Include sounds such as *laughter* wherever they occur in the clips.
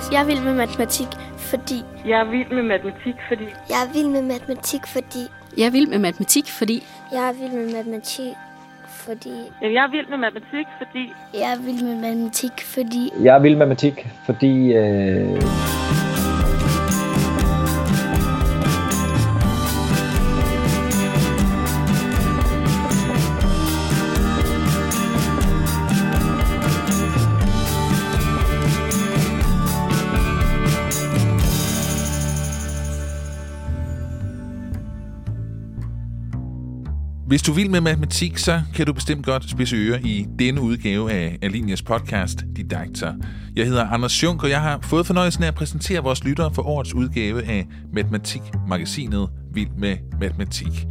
Altså, jeg er vild med matematik, fordi... Jeg er vild med matematik, fordi... Jeg er vild med matematik, fordi... Jeg er vild med matematik, fordi... Jeg er vild med matematik, fordi... Jeg er vild med matematik, fordi... Jeg er vild med matematik, fordi... Jeg er vild med matematik, fordi... Øh... Hvis du vil med matematik, så kan du bestemt godt spidse ører i denne udgave af Alinias podcast Didakter. Jeg hedder Anders Schunk, og jeg har fået fornøjelsen af at præsentere vores lyttere for årets udgave af Matematik-magasinet Vild med Matematik.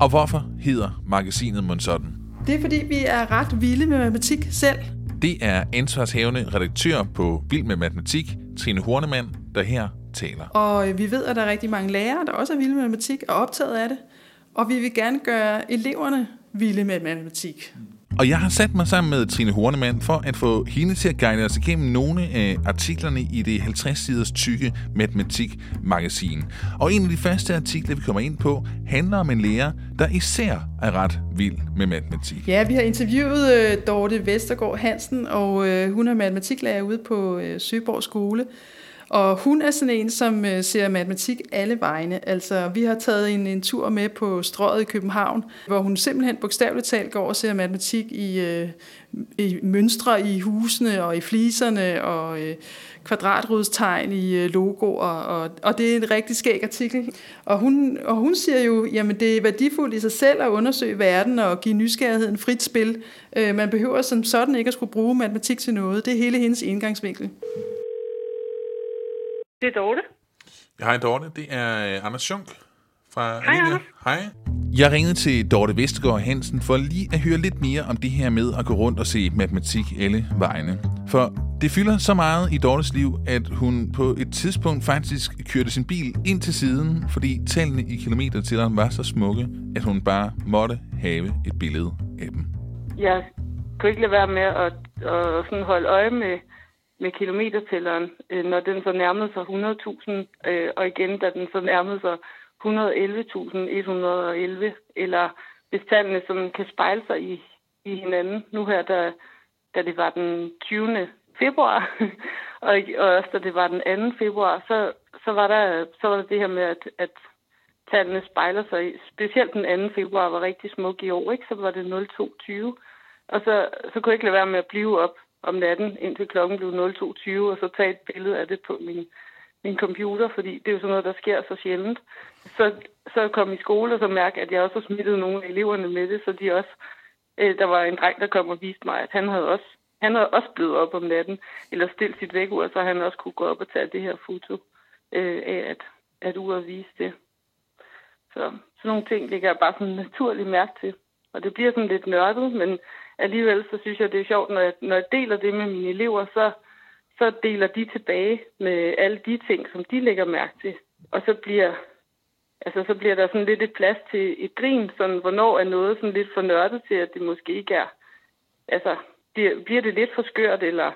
Og hvorfor hedder magasinet mon sådan? Det er fordi, vi er ret vilde med matematik selv. Det er ansvarshavende redaktør på Vild med Matematik, Trine Hornemann, der her taler. Og vi ved, at der er rigtig mange lærere, der også er vilde med matematik og optaget af det. Og vi vil gerne gøre eleverne vilde med matematik. Og jeg har sat mig sammen med Trine Hornemann for at få hende til at guide os igennem nogle af artiklerne i det 50-siders tykke matematik-magasin. Og en af de første artikler, vi kommer ind på, handler om en lærer, der især er ret vild med matematik. Ja, vi har interviewet øh, Dorte Vestergaard Hansen, og øh, hun er matematiklærer ude på øh, Søborg Skole. Og hun er sådan en, som øh, ser matematik alle vegne. Altså, vi har taget en, en tur med på strøget i København, hvor hun simpelthen bogstaveligt talt går og ser matematik i, øh, i mønstre i husene og i fliserne og øh, kvadratrudstegn i øh, logoer. Og, og det er en rigtig skæg artikel. Og hun, og hun siger jo, jamen det er værdifuldt i sig selv at undersøge verden og give nysgerrigheden frit spil. Øh, man behøver som sådan ikke at skulle bruge matematik til noget. Det er hele hendes indgangsvinkel. Det er Dorte. Hej Dorte, det er øh, Anders Schunk fra Hej, Alinea. Hej. Jeg ringede til Dorte Vestergaard Hansen for lige at høre lidt mere om det her med at gå rundt og se matematik alle vegne. For det fylder så meget i Dortes liv, at hun på et tidspunkt faktisk kørte sin bil ind til siden, fordi tallene i kilometer til var så smukke, at hun bare måtte have et billede af dem. Jeg kunne ikke lade være med at, at sådan holde øje med, med kilometertælleren, øh, når den så nærmede sig 100.000, øh, og igen, da den så nærmede sig 111.111, eller hvis tallene sådan kan spejle sig i, i hinanden. Nu her, da, da det var den 20. februar, *laughs* og, og også da det var den 2. februar, så, så, var, der, så var der det her med, at, at tallene spejler sig. i- Specielt den 2. februar var rigtig smuk i år, ikke? så var det 0220. Og så, så kunne jeg ikke lade være med at blive op om natten, indtil klokken blev 02.20, og så tage et billede af det på min, min computer, fordi det er jo sådan noget, der sker så sjældent. Så, så kom i skole, og så mærke, at jeg også har smittet nogle af eleverne med det, så de også, øh, der var en dreng, der kom og viste mig, at han havde også, han havde også blevet op om natten, eller stillet sit vækkeur, så han også kunne gå op og tage det her foto øh, af, at, at uret viste det. Så sådan nogle ting ligger jeg bare sådan naturligt mærke til. Og det bliver sådan lidt nørdet, men alligevel så synes jeg, det er sjovt, når jeg, når jeg deler det med mine elever, så, så deler de tilbage med alle de ting, som de lægger mærke til. Og så bliver, altså, så bliver der sådan lidt et plads til et grin, sådan hvornår er noget sådan lidt for nørdet til, at det måske ikke er. Altså, bliver, bliver det lidt for skørt, eller,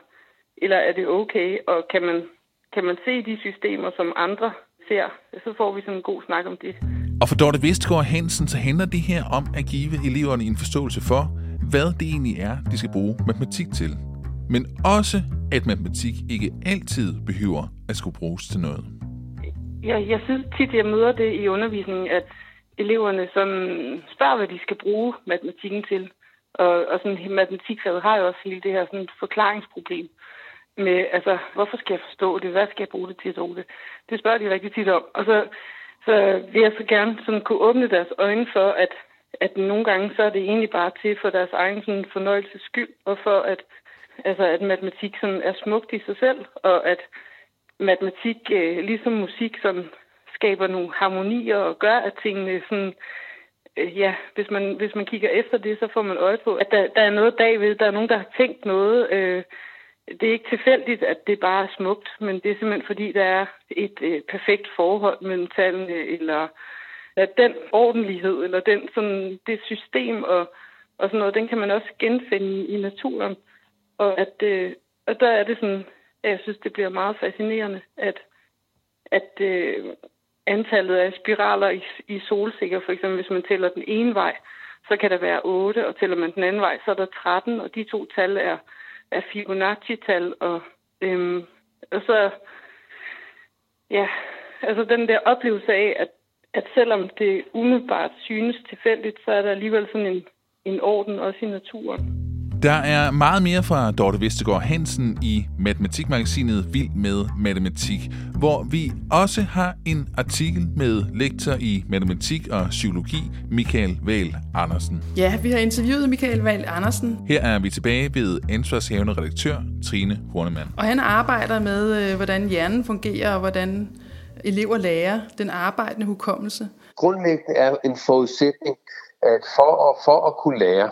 eller er det okay? Og kan man, kan man se de systemer, som andre ser, så får vi sådan en god snak om det. Og for Dorte Vestgaard Hansen, så handler det her om at give eleverne en forståelse for, hvad det egentlig er, de skal bruge matematik til. Men også, at matematik ikke altid behøver at skulle bruges til noget. Jeg, jeg synes tit, jeg møder det i undervisningen, at eleverne sådan spørger, hvad de skal bruge matematikken til. Og, og sådan, matematikfaget har jo også hele det her sådan, forklaringsproblem med, altså, hvorfor skal jeg forstå det? Hvad skal jeg bruge det til, Ole? Det spørger de rigtig tit om. Og så, så vil jeg så gerne sådan kunne åbne deres øjne for, at, at nogle gange så er det egentlig bare til for deres egen sådan, fornøjelses skyld, og for at, altså, at matematik sådan er smukt i sig selv, og at matematik, øh, ligesom musik, sådan skaber nogle harmonier og gør, at tingene sådan, øh, ja, hvis man, hvis man kigger efter det, så får man øje på, at der, der er noget bagved, der er nogen, der har tænkt noget. Øh, det er ikke tilfældigt, at det bare er smukt, men det er simpelthen fordi, der er et øh, perfekt forhold mellem tallene, eller at den ordentlighed, eller den, sådan, det system og, og sådan noget, den kan man også genfinde i naturen. Og at øh, og der er det sådan, jeg synes, det bliver meget fascinerende, at, at øh, antallet af spiraler i, i solsikker, for eksempel hvis man tæller den ene vej, så kan der være 8, og tæller man den anden vej, så er der 13, og de to tal er, er Fibonacci-tal, og, øhm, og så, ja, altså den der oplevelse af, at, at selvom det umiddelbart synes tilfældigt, så er der alligevel sådan en, en orden også i naturen. Der er meget mere fra Dorte Vestergaard Hansen i Matematikmagasinet Vild med Matematik, hvor vi også har en artikel med lektor i matematik og psykologi, Michael Val Andersen. Ja, vi har interviewet Michael Val Andersen. Her er vi tilbage ved ansvarshavende redaktør Trine Hornemann. Og han arbejder med, øh, hvordan hjernen fungerer og hvordan elever lærer den arbejdende hukommelse. Grundlæggende er en forudsætning, at for at, for at kunne lære,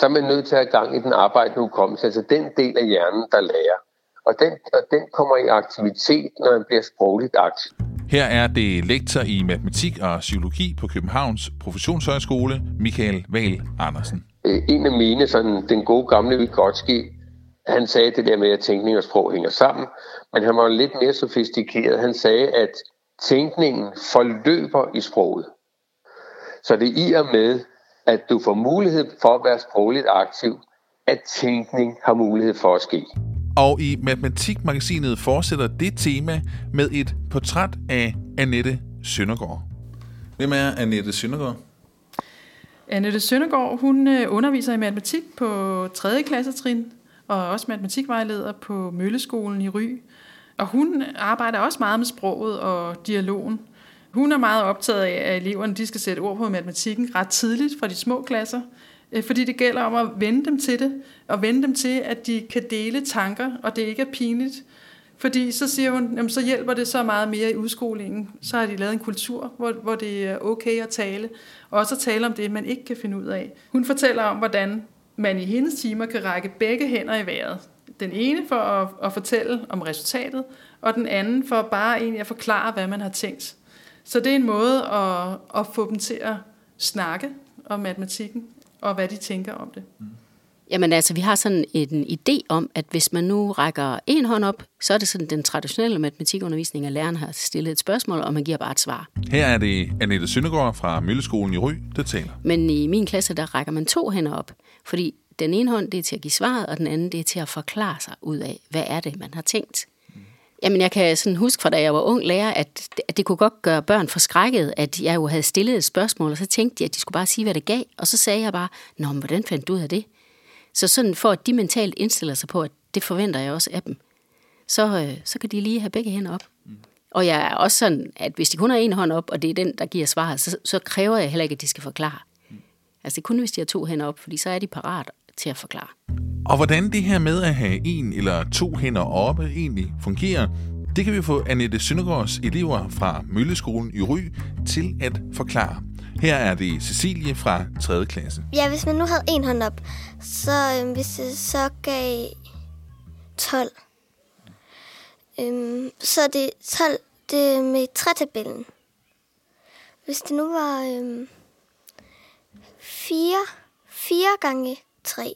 så er man nødt til at have gang i den arbejdende hukommelse, altså den del af hjernen, der lærer. Og den, og den kommer i aktivitet, når man bliver sprogligt aktiv. Her er det lektor i matematik og psykologi på Københavns Professionshøjskole, Michael Val Andersen. Øh, en af mine, sådan, den gode gamle Vygotsky, han sagde det der med, at tænkning og sprog hænger sammen, men han var lidt mere sofistikeret. Han sagde, at tænkningen forløber i sproget. Så det er i og med, at du får mulighed for at være sprogligt aktiv, at tænkning har mulighed for at ske. Og i Matematikmagasinet fortsætter det tema med et portræt af Annette Søndergaard. Hvem er Annette Søndergaard? Annette Søndergaard, hun øh, underviser i matematik på 3. klassetrin, og også matematikvejleder på Mølleskolen i Ry. Og hun arbejder også meget med sproget og dialogen. Hun er meget optaget af, at eleverne de skal sætte ord på matematikken ret tidligt fra de små klasser, øh, fordi det gælder om at vende dem til det, og vende dem til, at de kan dele tanker, og det ikke er pinligt. Fordi så siger hun, jamen, så hjælper det så meget mere i udskolingen. Så har de lavet en kultur, hvor, hvor det er okay at tale, og også at tale om det, man ikke kan finde ud af. Hun fortæller om, hvordan man i hendes timer kan række begge hænder i vejret. Den ene for at, at fortælle om resultatet, og den anden for bare egentlig at forklare, hvad man har tænkt. Så det er en måde at, at få dem til at snakke om matematikken, og hvad de tænker om det. Mm. Jamen altså, vi har sådan en idé om, at hvis man nu rækker en hånd op, så er det sådan den traditionelle matematikundervisning, at læreren har stillet et spørgsmål, og man giver bare et svar. Her er det Annette Søndergaard fra Mølleskolen i Ry, der taler. Men i min klasse, der rækker man to hænder op, fordi den ene hånd, det er til at give svaret, og den anden, det er til at forklare sig ud af, hvad er det, man har tænkt. Jamen, jeg kan sådan huske fra da jeg var ung lærer, at, at det kunne godt gøre børn forskrækket, at jeg jo havde stillet et spørgsmål, og så tænkte de, at de skulle bare sige, hvad det gav. Og så sagde jeg bare, Nå, men hvordan fandt du ud af det? Så sådan for at de mentalt indstiller sig på, at det forventer jeg også af dem, så, øh, så kan de lige have begge hænder op. Mm. Og jeg er også sådan, at hvis de kun har en hånd op, og det er den, der giver svaret, så, så kræver jeg heller ikke, at de skal forklare. Altså det er kun, hvis de har to hænder op, fordi så er de parat til at forklare. Og hvordan det her med at have en eller to hænder oppe egentlig fungerer, det kan vi få Annette Søndergaards elever fra Mølleskolen i Ry til at forklare. Her er det Cecilie fra 3. klasse. Ja, hvis man nu havde en hånd op, så øh, hvis det så gav 12, øh, så er det 12 det med trætabellen. Hvis det nu var øh, 4, 4 gange 3,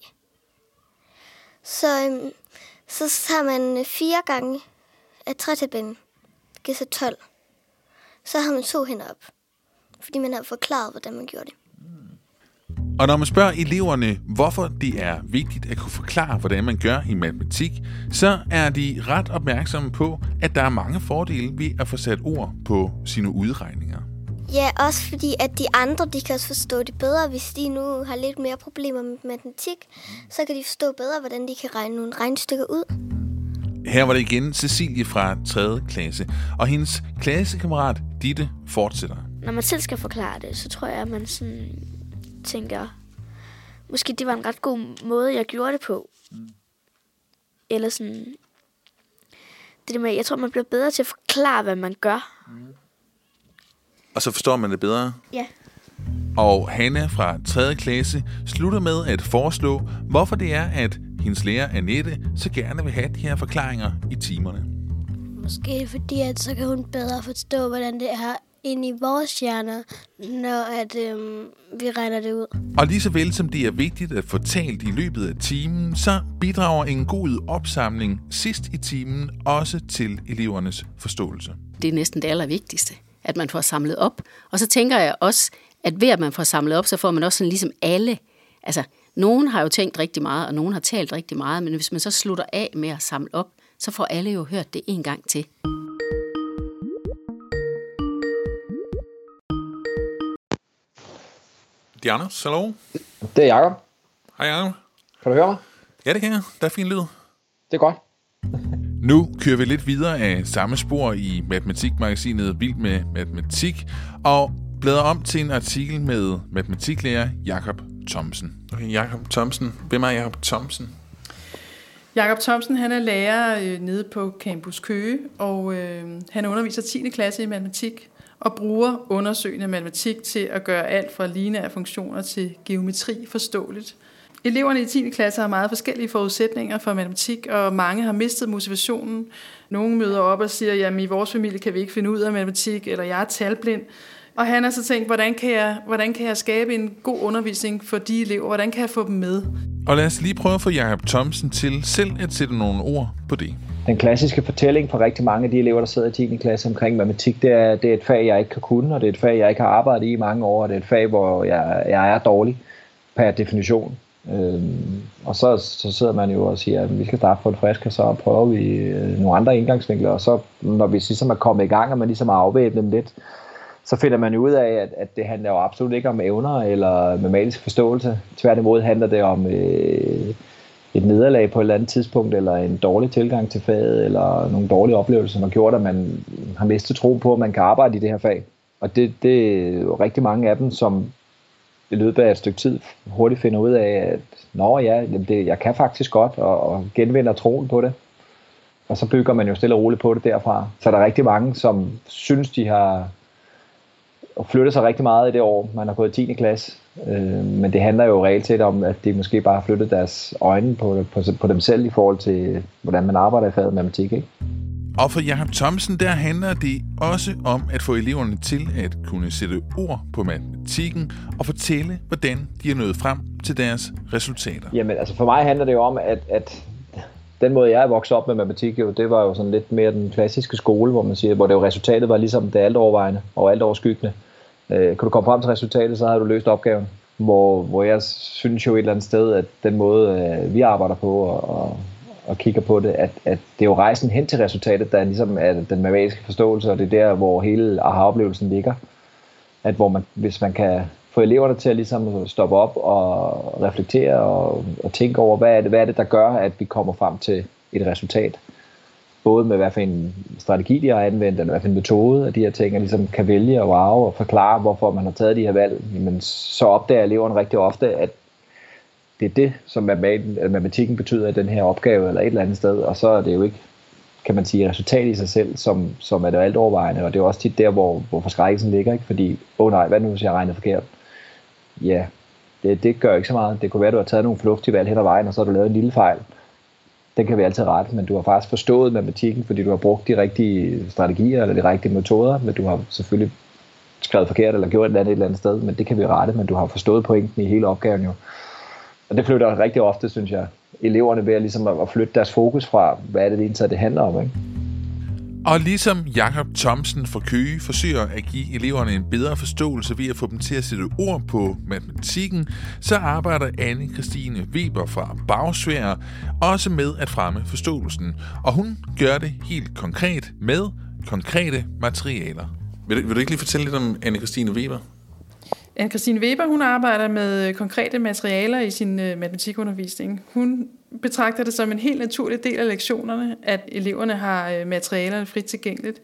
så, øhm, så tager man øh, 4 gange af trætabellen. Det giver så 12. Så har man to hænder op fordi man har forklaret, hvordan man gjorde det. Og når man spørger eleverne, hvorfor det er vigtigt at kunne forklare, hvordan man gør i matematik, så er de ret opmærksomme på, at der er mange fordele ved at få sat ord på sine udregninger. Ja, også fordi, at de andre de kan også forstå det bedre. Hvis de nu har lidt mere problemer med matematik, så kan de forstå bedre, hvordan de kan regne nogle regnestykker ud. Her var det igen Cecilie fra 3. klasse, og hendes klassekammerat Ditte fortsætter når man selv skal forklare det, så tror jeg, at man sådan tænker, måske det var en ret god måde, jeg gjorde det på. Mm. Eller sådan, det der med, jeg tror, man bliver bedre til at forklare, hvad man gør. Mm. Og så forstår man det bedre? Ja. Og Hanna fra 3. klasse slutter med at foreslå, hvorfor det er, at hendes lærer Annette så gerne vil have de her forklaringer i timerne. Måske fordi, at så kan hun bedre forstå, hvordan det er ind i vores hjerner, når at, øhm, vi regner det ud. Og lige så vel som det er vigtigt at få talt i løbet af timen, så bidrager en god opsamling sidst i timen også til elevernes forståelse. Det er næsten det allervigtigste, at man får samlet op. Og så tænker jeg også, at ved at man får samlet op, så får man også sådan ligesom alle. Altså, nogen har jo tænkt rigtig meget, og nogen har talt rigtig meget, men hvis man så slutter af med at samle op, så får alle jo hørt det en gang til. Det er Anders, hallo. Det er Jacob. Hej Jacob. Kan du høre mig? Ja, det kan jeg. Der er fin lyd. Det er godt. Nu kører vi lidt videre af samme spor i matematikmagasinet Vild med Matematik, og bladrer om til en artikel med matematiklærer Jakob Thomsen. Okay, Jakob Thomsen. Hvem er Jakob Thomsen? Jakob Thomsen han er lærer øh, nede på Campus Køge, og øh, han underviser 10. klasse i matematik og bruger undersøgende matematik til at gøre alt fra lineære funktioner til geometri forståeligt. Eleverne i 10. klasse har meget forskellige forudsætninger for matematik, og mange har mistet motivationen. Nogle møder op og siger, at i vores familie kan vi ikke finde ud af matematik, eller jeg er talblind. Og han har så tænkt, hvordan kan, jeg, hvordan kan jeg skabe en god undervisning for de elever? Hvordan kan jeg få dem med? Og lad os lige prøve at få Jacob Thomsen til selv at sætte nogle ord på det. Den klassiske fortælling for rigtig mange af de elever, der sidder i 10. klasse omkring matematik, det er, det er et fag, jeg ikke kan kunne, og det er et fag, jeg ikke har arbejdet i i mange år, og det er et fag, hvor jeg, jeg er dårlig per definition. Øhm, og så, så sidder man jo og siger, at vi skal starte på en frisk, og så prøver vi øh, nogle andre indgangsvinkler, og så når vi ligesom er kommet i gang, og man ligesom har afvæbnet dem lidt, så finder man ud af, at, at det handler jo absolut ikke om evner eller matematisk forståelse. Tværtimod handler det om øh, et nederlag på et eller andet tidspunkt, eller en dårlig tilgang til faget, eller nogle dårlige oplevelser, som har gjort, at man har mistet tro på, at man kan arbejde i det her fag. Og det, det er jo rigtig mange af dem, som i løbet af et stykke tid hurtigt finder ud af, at nå ja, det, jeg kan faktisk godt, og, og genvinder troen på det. Og så bygger man jo stille og roligt på det derfra. Så der er rigtig mange, som synes, de har flyttet sig rigtig meget i det år, man har gået i 10. klasse. Øh, men det handler jo reelt set om, at de måske bare har flyttet deres øjne på, på, på dem selv i forhold til, hvordan man arbejder i faget matematik. Ikke? Og for Jakob Thomsen, der handler det også om at få eleverne til at kunne sætte ord på matematikken og fortælle, hvordan de er nået frem til deres resultater. Jamen, altså for mig handler det jo om, at, at den måde, jeg er vokset op med matematik, jo, det var jo sådan lidt mere den klassiske skole, hvor man siger, hvor det jo resultatet var ligesom det alt overvejende og alt overskyggende. Øh, kan du komme frem til resultatet, så har du løst opgaven. Hvor, hvor jeg synes jo et eller andet sted, at den måde, øh, vi arbejder på og, og, og kigger på det, at, at det er jo rejsen hen til resultatet, der ligesom er den matematiske forståelse, og det er der, hvor hele aha-oplevelsen ligger. At hvor man, hvis man kan få eleverne til at ligesom stoppe op og reflektere og, og tænke over, hvad er, det, hvad er det, der gør, at vi kommer frem til et resultat. Både med hvad for en strategi, de har anvendt, eller hvad for en metode, at de her ting, ligesom kan vælge og wow og forklare, hvorfor man har taget de her valg. Men så opdager eleverne rigtig ofte, at det er det, som matematikken betyder i den her opgave, eller et eller andet sted, og så er det jo ikke kan man sige, resultat i sig selv, som, som er det alt overvejende, og det er også tit der, hvor, hvor forskrækkelsen ligger, ikke? fordi, åh oh nej, hvad nu, hvis jeg regner forkert? Ja, det, det gør ikke så meget. Det kunne være, at du har taget nogle fornuftige valg hen ad vejen, og så har du lavet en lille fejl. Den kan vi altid rette, men du har faktisk forstået matematikken, fordi du har brugt de rigtige strategier eller de rigtige metoder, men du har selvfølgelig skrevet forkert eller gjort et eller andet et eller andet sted, men det kan vi rette, men du har forstået pointen i hele opgaven jo. Og det flytter rigtig ofte, synes jeg, eleverne ved at, ligesom at flytte deres fokus fra, hvad er det egentlig, det handler om. Ikke? Og ligesom Jakob Thomsen fra Køge forsøger at give eleverne en bedre forståelse ved at få dem til at sætte ord på matematikken, så arbejder anne Christine Weber fra Bagsvær også med at fremme forståelsen. Og hun gør det helt konkret med konkrete materialer. Vil du, vil du ikke lige fortælle lidt om anne Christine Weber? Anne Christine Weber hun arbejder med konkrete materialer i sin øh, matematikundervisning. Hun betragter det som en helt naturlig del af lektionerne, at eleverne har øh, materialerne frit tilgængeligt.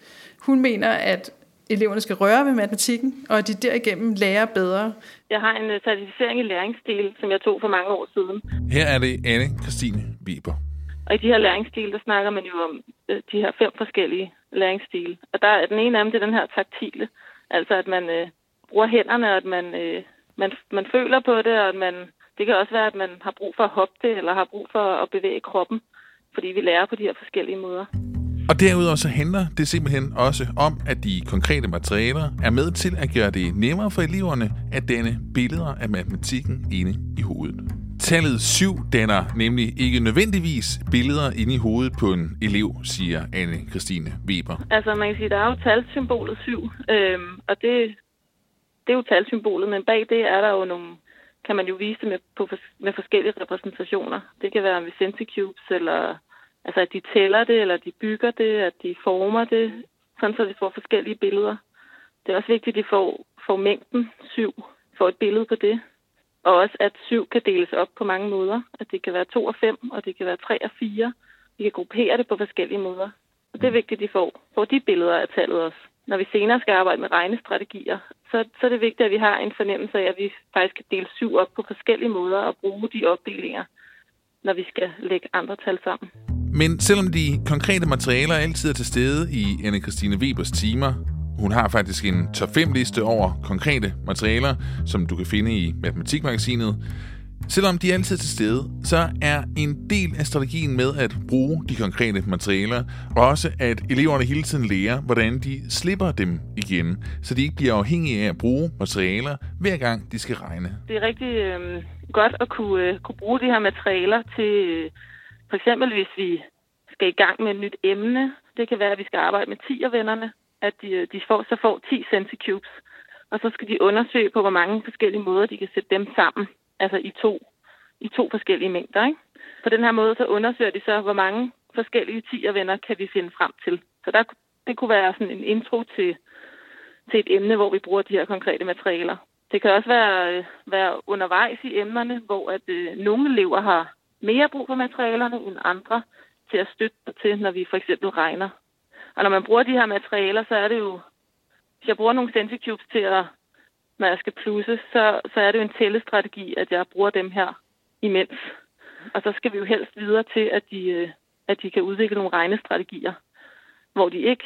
Hun mener, at eleverne skal røre ved matematikken, og at de derigennem lærer bedre. Jeg har en øh, certificering i læringsstil, som jeg tog for mange år siden. Her er det anne Christine Weber. Og i de her læringsstil, der snakker man jo om de her fem forskellige læringsstil. Og der er den ene af dem, det er den her taktile. Altså at man øh, bruger hænderne, og at man, øh, man, man føler på det, og at man, det kan også være, at man har brug for at hoppe det, eller har brug for at bevæge kroppen, fordi vi lærer på de her forskellige måder. Og derudover så handler det simpelthen også om, at de konkrete materialer er med til at gøre det nemmere for eleverne at danne billeder af matematikken inde i hovedet. Tallet 7 danner nemlig ikke nødvendigvis billeder inde i hovedet på en elev, siger anne Christine Weber. Altså man kan sige, der er jo talsymbolet 7, øhm, og det, det er jo talsymbolet, men bag det er der jo nogle, kan man jo vise det med, på, med forskellige repræsentationer. Det kan være med Cubes, eller altså at de tæller det, eller de bygger det, at de former det, sådan så de får forskellige billeder. Det er også vigtigt, at de får, får mængden 7, får et billede på det. Og også, at 7 kan deles op på mange måder. At det kan være 2 og 5, og det kan være 3 og 4. Vi kan gruppere det på forskellige måder. Og det er vigtigt, at de får, får de billeder af tallet også. Når vi senere skal arbejde med regnestrategier, så, så er det vigtigt, at vi har en fornemmelse af, at vi faktisk kan dele 7 op på forskellige måder og bruge de opdelinger, når vi skal lægge andre tal sammen. Men selvom de konkrete materialer altid er til stede i anne Christine Webers timer, hun har faktisk en top 5 liste over konkrete materialer, som du kan finde i Matematikmagasinet. Selvom de er altid til stede, så er en del af strategien med at bruge de konkrete materialer, og også at eleverne hele tiden lærer, hvordan de slipper dem igen, så de ikke bliver afhængige af at bruge materialer, hver gang de skal regne. Det er rigtig øh, godt at kunne, øh, kunne bruge de her materialer til, øh, for eksempel hvis vi skal i gang med et nyt emne. Det kan være, at vi skal arbejde med 10 vennerne at de, øh, de får, så får 10 centicubes, og så skal de undersøge på, hvor mange forskellige måder de kan sætte dem sammen, altså i to, i to forskellige mængder. Ikke? På den her måde så undersøger de så, hvor mange forskellige 10 venner kan vi finde frem til. Så der, det kunne være sådan en intro til, til et emne, hvor vi bruger de her konkrete materialer. Det kan også være, øh, være undervejs i emnerne, hvor at øh, nogle elever har mere brug for materialerne end andre til at støtte til, når vi for eksempel regner og når man bruger de her materialer, så er det jo, hvis jeg bruger nogle centicubes til at, når jeg skal plusse, så, så er det jo en tællestrategi, at jeg bruger dem her imens. Og så skal vi jo helst videre til, at de, øh, at de kan udvikle nogle regnestrategier, hvor de ikke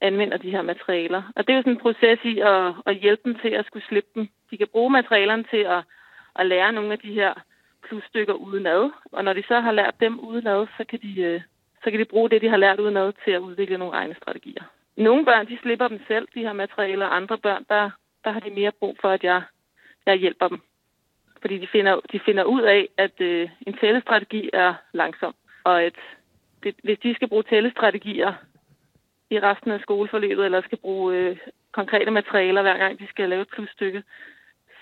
anvender de her materialer. Og det er jo sådan en proces i at, at hjælpe dem til at skulle slippe dem. De kan bruge materialerne til at, at lære nogle af de her plusstykker udenad. Og når de så har lært dem udenad, så kan de, øh, så kan de bruge det, de har lært udenad til at udvikle nogle regnestrategier. Nogle børn, de slipper dem selv, de her materialer. Andre børn, der, der har de mere brug for, at jeg, jeg hjælper dem. Fordi de finder, de finder ud af, at øh, en tællestrategi er langsom. Og at det, hvis de skal bruge tællestrategier i resten af skoleforløbet, eller skal bruge øh, konkrete materialer, hver gang de skal lave et plusstykke,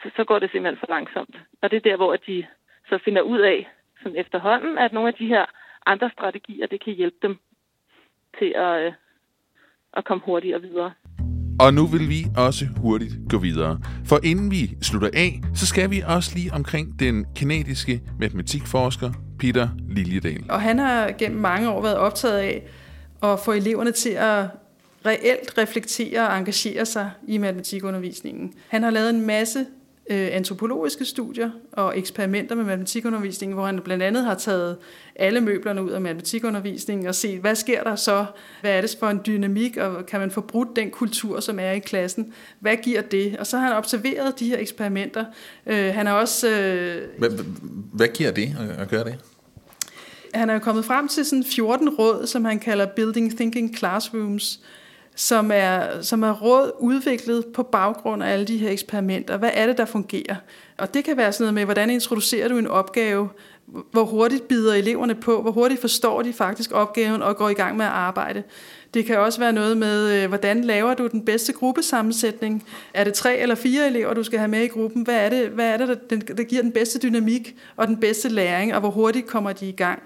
så, så går det simpelthen for langsomt. Og det er der, hvor de så finder ud af, som efterhånden, at nogle af de her andre strategier, det kan hjælpe dem til at, øh, at komme hurtigere videre. Og nu vil vi også hurtigt gå videre. For inden vi slutter af, så skal vi også lige omkring den kanadiske matematikforsker Peter Liljedal. Og han har gennem mange år været optaget af at få eleverne til at reelt reflektere og engagere sig i matematikundervisningen. Han har lavet en masse øh, antropologiske studier og eksperimenter med matematikundervisning, hvor han blandt andet har taget alle møblerne ud af matematikundervisningen og set, hvad sker der så? Hvad er det for en dynamik, og kan man få brudt den kultur, som er i klassen? Hvad giver det? Og så har han observeret de her eksperimenter. Øh, han har også... Øh, hvad, hvad giver det at gøre det? Han er kommet frem til sådan 14 råd, som han kalder Building Thinking Classrooms, som er, som er råd udviklet på baggrund af alle de her eksperimenter. Hvad er det, der fungerer? Og det kan være sådan noget med, hvordan introducerer du en opgave? Hvor hurtigt bider eleverne på? Hvor hurtigt forstår de faktisk opgaven og går i gang med at arbejde? Det kan også være noget med, øh, hvordan laver du den bedste gruppesammensætning? Er det tre eller fire elever, du skal have med i gruppen? Hvad er det, hvad er det der, der giver den bedste dynamik og den bedste læring, og hvor hurtigt kommer de i gang?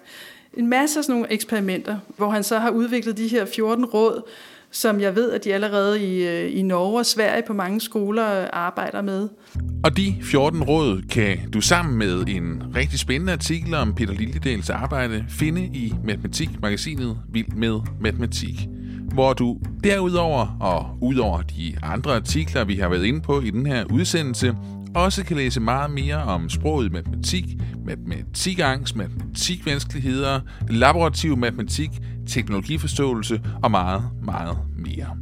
En masse af sådan nogle eksperimenter, hvor han så har udviklet de her 14 råd, som jeg ved, at de allerede i, øh, i Norge og Sverige på mange skoler øh, arbejder med. Og de 14 råd kan du sammen med en rigtig spændende artikel om Peter Liljedals arbejde finde i Matematikmagasinet Vild med Matematik hvor du derudover og udover de andre artikler, vi har været inde på i den her udsendelse, også kan læse meget mere om sproget matematik, matematikangst, matematikvanskeligheder, laborativ matematik, teknologiforståelse og meget, meget mere.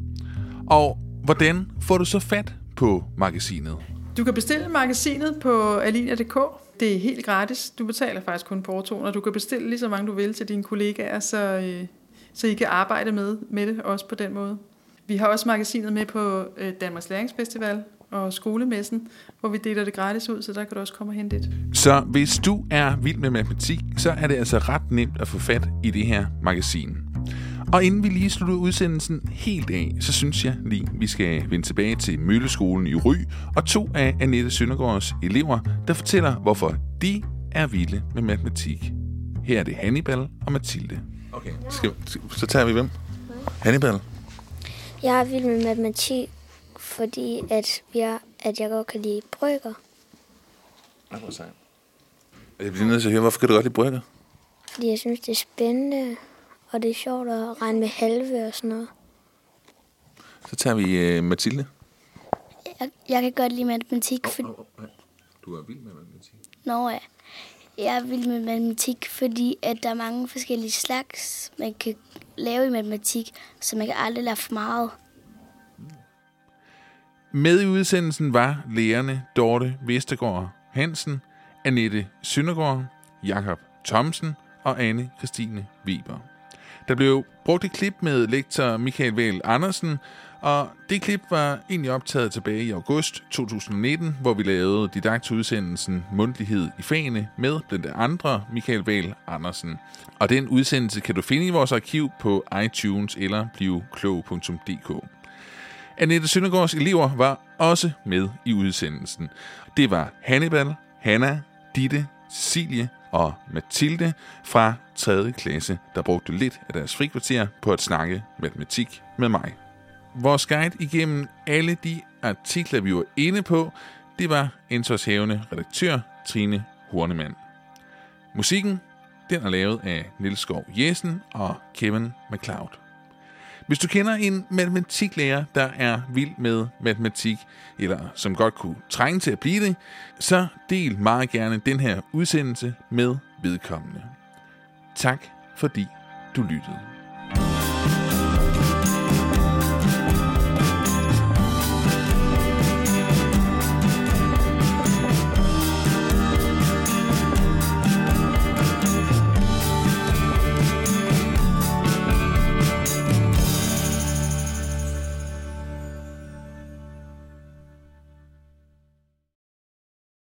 Og hvordan får du så fat på magasinet? Du kan bestille magasinet på alinea.dk. Det er helt gratis. Du betaler faktisk kun portoen, og du kan bestille lige så mange du vil til dine kollegaer, så, øh, så I kan arbejde med, med det også på den måde. Vi har også magasinet med på øh, Danmarks Læringsfestival og skolemessen, hvor vi deler det gratis ud, så der kan du også komme og hente det. Så hvis du er vild med matematik, så er det altså ret nemt at få fat i det her magasin. Og inden vi lige slutter udsendelsen helt af, så synes jeg lige, vi skal vende tilbage til Mølleskolen i Ry og to af Annette Søndergaards elever, der fortæller, hvorfor de er vilde med matematik. Her er det Hannibal og Mathilde. Okay, skal, så tager vi hvem? Hannibal. Jeg er vild med matematik, fordi at, jeg, at jeg godt kan lide brygger. Jeg bliver nødt til at høre, hvorfor kan du godt lide brygger? Fordi jeg synes, det er spændende, og det er sjovt at regne med halve og sådan noget. Så tager vi uh, Mathilde. Jeg, jeg kan godt lide matematik, for... Du er vild med matematik. Nå ja. Jeg er vild med matematik, fordi at der er mange forskellige slags, man kan lave i matematik, så man kan aldrig lære for meget. Med i udsendelsen var lærerne Dorte Vestergaard Hansen, Annette Søndergaard, Jakob Thomsen og Anne Christine Weber. Der blev brugt et klip med lektor Michael Val Andersen, og det klip var egentlig optaget tilbage i august 2019, hvor vi lavede didaktudsendelsen Mundlighed i fagene med blandt andre Michael Val Andersen. Og den udsendelse kan du finde i vores arkiv på iTunes eller bliveklog.dk. Annette Søndergaards elever var også med i udsendelsen. Det var Hannibal, Hanna, Ditte, Cecilie og Mathilde fra 3. klasse, der brugte lidt af deres frikvarter på at snakke matematik med mig. Vores guide igennem alle de artikler, vi var inde på, det var ansvarshævende redaktør Trine Hornemann. Musikken den er lavet af Nils Skov Jessen og Kevin McLeod. Hvis du kender en matematiklærer, der er vild med matematik, eller som godt kunne trænge til at blive det, så del meget gerne den her udsendelse med vedkommende. Tak fordi du lyttede.